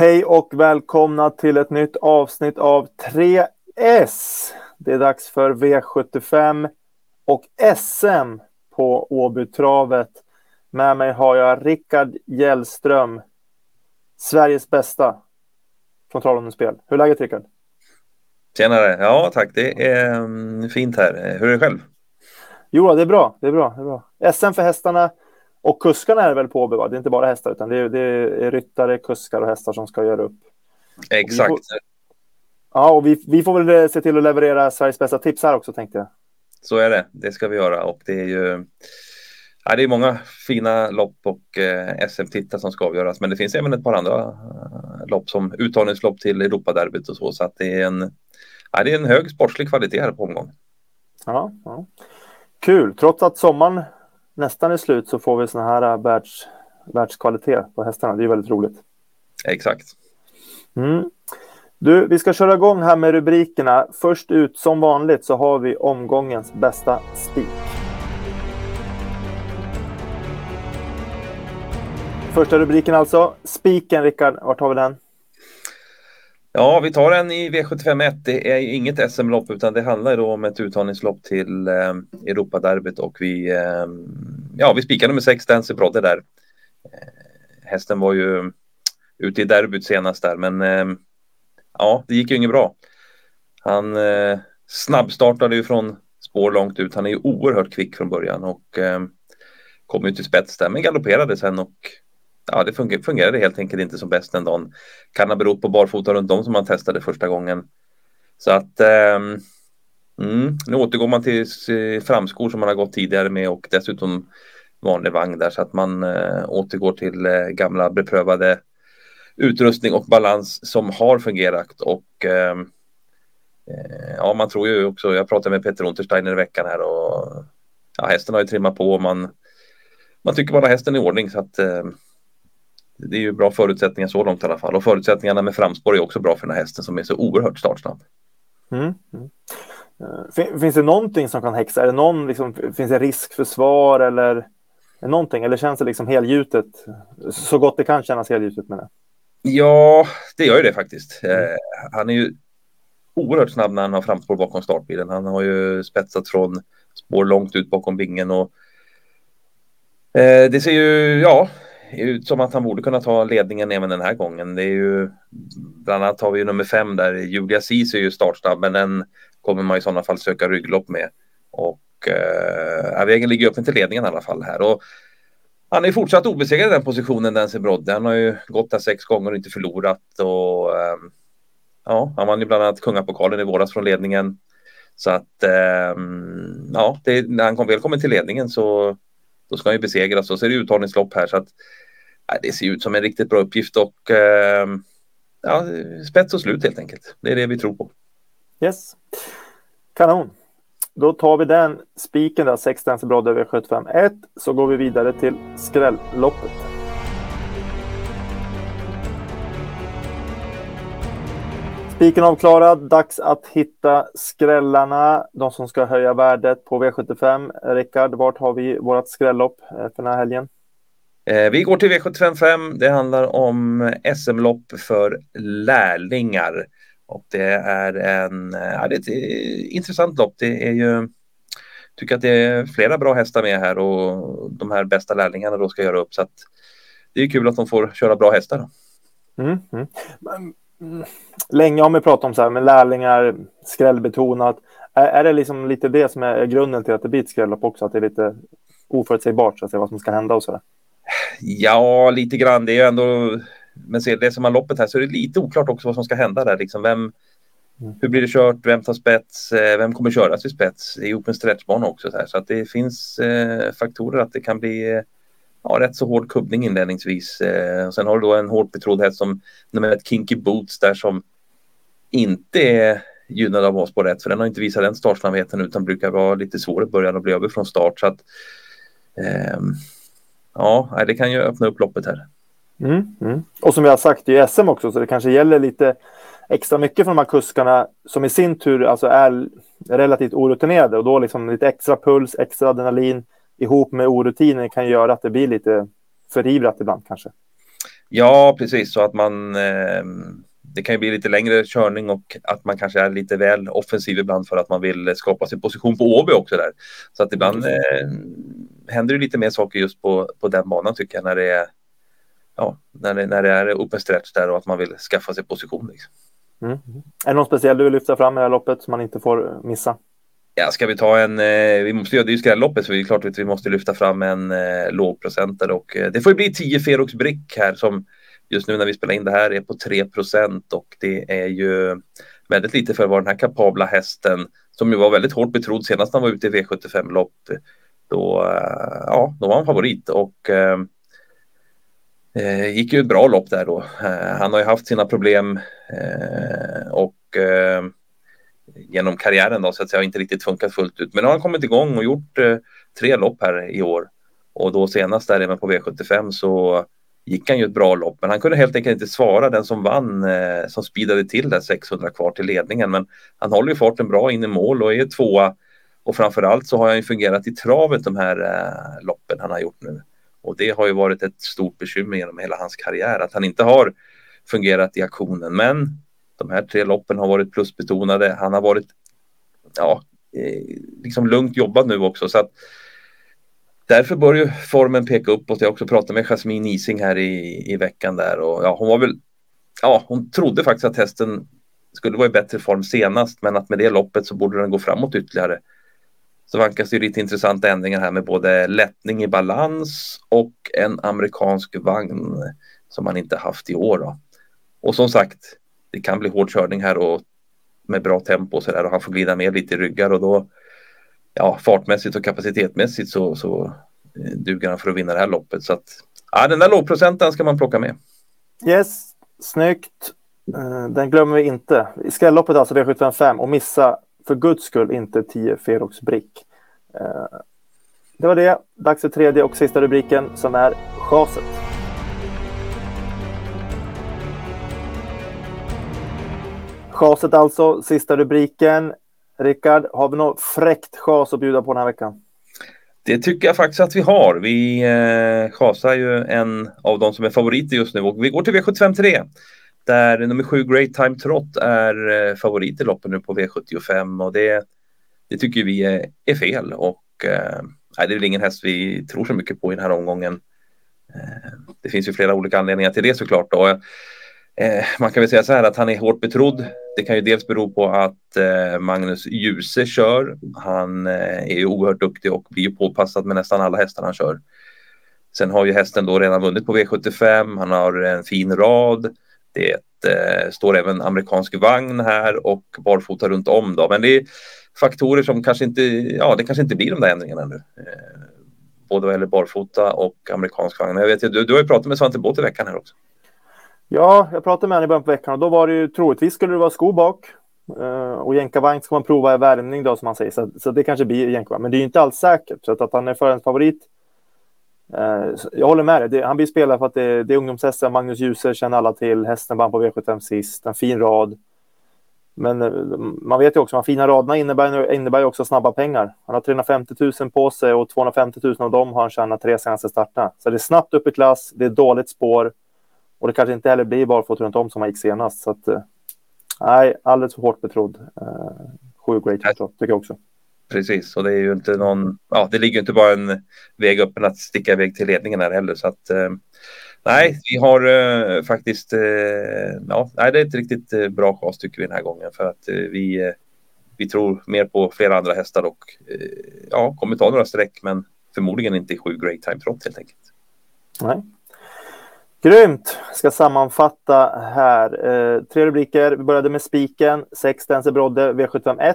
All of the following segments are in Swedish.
Hej och välkomna till ett nytt avsnitt av 3S. Det är dags för V75 och SM på Åbytravet. Med mig har jag Rickard Gällström, Sveriges bästa från Trollhättan-spel. Hur är läget Rickard? Tjenare! Ja tack, det är mm, fint här. Hur är det själv? Jo, det är bra. Det är bra. Det är bra. SM för hästarna och kuskarna är väl på va? Det är inte bara hästar, utan det är, det är ryttare, kuskar och hästar som ska göra upp. Exakt. Och får, ja, och vi, vi får väl se till att leverera Sveriges bästa tips här också, tänkte jag. Så är det. Det ska vi göra och det är ju Ja, det är många fina lopp och eh, SM-titlar som ska avgöras, men det finns även ett par andra eh, lopp som uttagningslopp till Europaderbyt och så, så att det är en, ja, det är en hög sportslig kvalitet här på omgången. Ja, ja. Kul, trots att sommaren nästan är slut så får vi såna här äh, världs, världskvalitet på hästarna. Det är väldigt roligt. Exakt. Mm. Du, vi ska köra igång här med rubrikerna. Först ut som vanligt så har vi omgångens bästa spik. Första rubriken alltså. Spiken, Rickard, vart har vi den? Ja, vi tar en i V751. Det är inget SM-lopp utan det handlar då om ett uttagningslopp till eh, Europaderbyt och vi, eh, ja, vi spikar nummer sex, Dancy Brodde där. Eh, hästen var ju ute i derbyt senast där, men eh, ja, det gick ju inget bra. Han eh, snabbstartade ju från spår långt ut. Han är ju oerhört kvick från början och eh, kom ju till spets där, men galopperade sen och ja, det fungerade helt enkelt inte som bäst den dagen. Kan ha berott på barfota runt om som han testade första gången. Så att eh, mm, nu återgår man till eh, framskor som man har gått tidigare med och dessutom vanlig vagn där så att man eh, återgår till eh, gamla beprövade utrustning och balans som har fungerat och ehm, eh, ja, man tror ju också, jag pratade med Peter Untersteiner i veckan här och ja, hästen har ju trimmat på och man, man tycker man har hästen i ordning så att ehm, det är ju bra förutsättningar så långt i alla fall. Och förutsättningarna med framspår är också bra för den här hästen som är så oerhört startsnabb. Mm. mm. Mm. Eh, finns det någonting som kan häxa? Är det någon, liksom, finns det risk för svar eller någonting? Eller känns det liksom helgjutet? Så gott det kan kännas helgjutet med det. Ja, det gör ju det faktiskt. Mm. Eh, han är ju oerhört snabb när han har framspår bakom startbilen. Han har ju spetsat från spår långt ut bakom bingen och eh, det ser ju, ja, ut som att han borde kunna ta ledningen även den här gången. Det är ju bland annat har vi ju nummer fem där. Julia Cis är ju startsnabb, men den kommer man i sådana fall söka rygglopp med. Och eh, vägen ligger öppen till ledningen i alla fall här. Och han är fortsatt obesegrad i den positionen, Dancy Brodde. Han har ju gått där sex gånger och inte förlorat. Och, eh, ja, han vann ju bland annat kungapokalen i våras från ledningen. Så att eh, ja, det, när han kom välkommen till ledningen så då ska han ju besegras och så är det uttagningslopp här så att det ser ut som en riktigt bra uppgift och eh, ja, spets och slut helt enkelt. Det är det vi tror på. Yes, kanon. Då tar vi den spiken där, 16 brad över 75 1 så går vi vidare till skrälloppet. Spiken avklarad. Dags att hitta skrällarna. De som ska höja värdet på V75. Rickard, vart har vi vårt skrällopp eh, för den här helgen? Eh, vi går till V755. Det handlar om SM-lopp för lärlingar. Och det är, en, ja, det är ett intressant lopp. Det är ju, tycker att det är flera bra hästar med här och de här bästa lärlingarna då ska göra upp. Så att det är kul att de får köra bra hästar. Då. Mm, mm. Länge har man pratat om så här med lärlingar, skrällbetonat. Är, är det liksom lite det som är grunden till att det blir ett skrällopp också? Att det är lite oförutsägbart så att säga, vad som ska hända och så där? Ja, lite grann. Det är ju ändå, men ser det som man loppet här så är det lite oklart också vad som ska hända där. Liksom vem, mm. Hur blir det kört? Vem tar spets? Eh, vem kommer köras vid spets? Det är open stretchbana också. Så, här. så att det finns eh, faktorer att det kan bli eh, ja, rätt så hård kubbning inledningsvis. Eh, sen har du då en hårt betrodd häst som nummer ett Kinky Boots där som inte är gynnad av oss på rätt för den har inte visat den startsnabbheten utan brukar vara lite svår i början och bli över från start. Så att, eh, ja, det kan ju öppna upp loppet här. Mm, mm. Och som jag har sagt, är SM också, så det kanske gäller lite extra mycket för de här kuskarna som i sin tur alltså är relativt orutinerade och då liksom lite extra puls, extra adrenalin ihop med orutinen kan göra att det blir lite förivrat ibland kanske. Ja, precis så att man eh, det kan ju bli lite längre körning och att man kanske är lite väl offensiv ibland för att man vill skapa sin position på Åby också där. Så att ibland eh, händer det lite mer saker just på, på den banan tycker jag när det är ja, när det, när det är open stretch där och att man vill skaffa sig position. Liksom. Mm. Är det någon speciell du vill lyfta fram i det här loppet som man inte får missa? Ja, ska vi ta en, eh, vi måste göra det är ju skrälloppet så det är klart att vi måste lyfta fram en eh, lågprocentare och eh, det får ju bli 10 Ferox Brick här som just nu när vi spelar in det här är på 3% och det är ju väldigt lite för vara den här kapabla hästen som ju var väldigt hårt betrodd senast han var ute i V75-lopp. Då, eh, ja, då var han favorit och eh, gick ju ett bra lopp där då. Eh, han har ju haft sina problem eh, och eh, genom karriären då så att säga inte riktigt funkat fullt ut. Men nu har han kommit igång och gjort eh, tre lopp här i år och då senast där även på V75 så gick han ju ett bra lopp, men han kunde helt enkelt inte svara den som vann, eh, som speedade till där 600 kvar till ledningen. Men han håller ju farten bra in i mål och är tvåa. Och framförallt så har han ju fungerat i travet de här eh, loppen han har gjort nu. Och det har ju varit ett stort bekymmer genom hela hans karriär att han inte har fungerat i aktionen. Men de här tre loppen har varit plusbetonade. Han har varit ja, eh, liksom lugnt jobbat nu också. Så att därför bör ju formen peka uppåt. Jag också pratat med Jasmine Ising här i, i veckan där och ja, hon var väl, ja, hon trodde faktiskt att hästen skulle vara i bättre form senast, men att med det loppet så borde den gå framåt ytterligare. Så vankas det lite intressanta ändringar här med både lättning i balans och en amerikansk vagn som man inte haft i år. Då. Och som sagt, det kan bli hård körning här och med bra tempo och så där och han får glida med lite i ryggar och då ja, fartmässigt och kapacitetmässigt så, så eh, duger han för att vinna det här loppet. Så att, ja, den där lågprocenten ska man plocka med. Yes, snyggt. Eh, den glömmer vi inte. I skrälloppet alltså V755 och missa för guds skull inte 10 Ferox Brick. Eh, det var det. Dags för tredje och sista rubriken som är chaset. Chaset alltså, sista rubriken. Rickard, har vi något fräckt chas att bjuda på den här veckan? Det tycker jag faktiskt att vi har. Vi eh, chasar ju en av de som är favoriter just nu och vi går till V75 3 där nummer 7 Great Time Trot är eh, favorit i loppet nu på V75 och det, det tycker vi är, är fel och eh, det är väl ingen häst vi tror så mycket på i den här omgången. Eh, det finns ju flera olika anledningar till det såklart. Då. Eh, man kan väl säga så här att han är hårt betrodd. Det kan ju dels bero på att eh, Magnus Djuse kör. Han eh, är ju oerhört duktig och blir påpassad med nästan alla hästar han kör. Sen har ju hästen då redan vunnit på V75. Han har en fin rad. Det eh, står även amerikansk vagn här och barfota runt om då. Men det är faktorer som kanske inte, ja, det kanske inte blir de där ändringarna nu. Eh, både vad gäller barfota och amerikansk vagn. Jag vet, du, du har ju pratat med Svante Båth i veckan här också. Ja, jag pratade med honom i början på veckan och då var det ju troligtvis skulle det vara sko bak. Uh, och jänkarvagn ska man prova i värmning då som man säger, så, så det kanske blir jänkarvagn. Men det är ju inte alls säkert, så att, att han är förhandsfavorit. favorit jag håller med dig, han blir spelare för att det, det är ungdomshästen, Magnus Djuse känner alla till, hästen vann på V75 sist, en fin rad. Men uh, man vet ju också, de fina raderna innebär, innebär också snabba pengar. Han har 350 000 på sig och 250 000 av dem har han tjänat tre senaste starterna. Så det är snabbt upp i klass, det är dåligt spår. Och det kanske inte heller blir barfota runt om som han gick senast. Så att, eh, nej, alldeles för hårt betrodd. Uh, sju great tycker jag också. Precis, och det är ju inte någon, ja, det ligger inte bara en väg öppen att sticka iväg till ledningen här heller. Så att, eh, nej, vi har eh, faktiskt, eh, ja, nej, det är ett riktigt bra chas tycker vi den här gången för att vi, vi tror mer på flera andra hästar och ja, kommer ta några streck, men förmodligen inte i sju great time trot helt enkelt. Nej, Grymt! Ska sammanfatta här. Eh, tre rubriker. Vi började med spiken, 6 Stense Brodde, V751.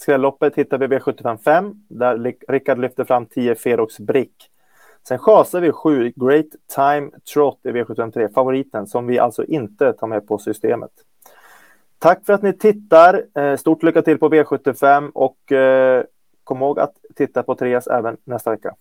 Skrälloppet hittar vi V755, där Rickard lyfter fram 10 Ferox Brick. Sen chasar vi 7 Great Time Trot i V753, favoriten, som vi alltså inte tar med på systemet. Tack för att ni tittar. Eh, stort lycka till på V75 och eh, kom ihåg att titta på Trias även nästa vecka.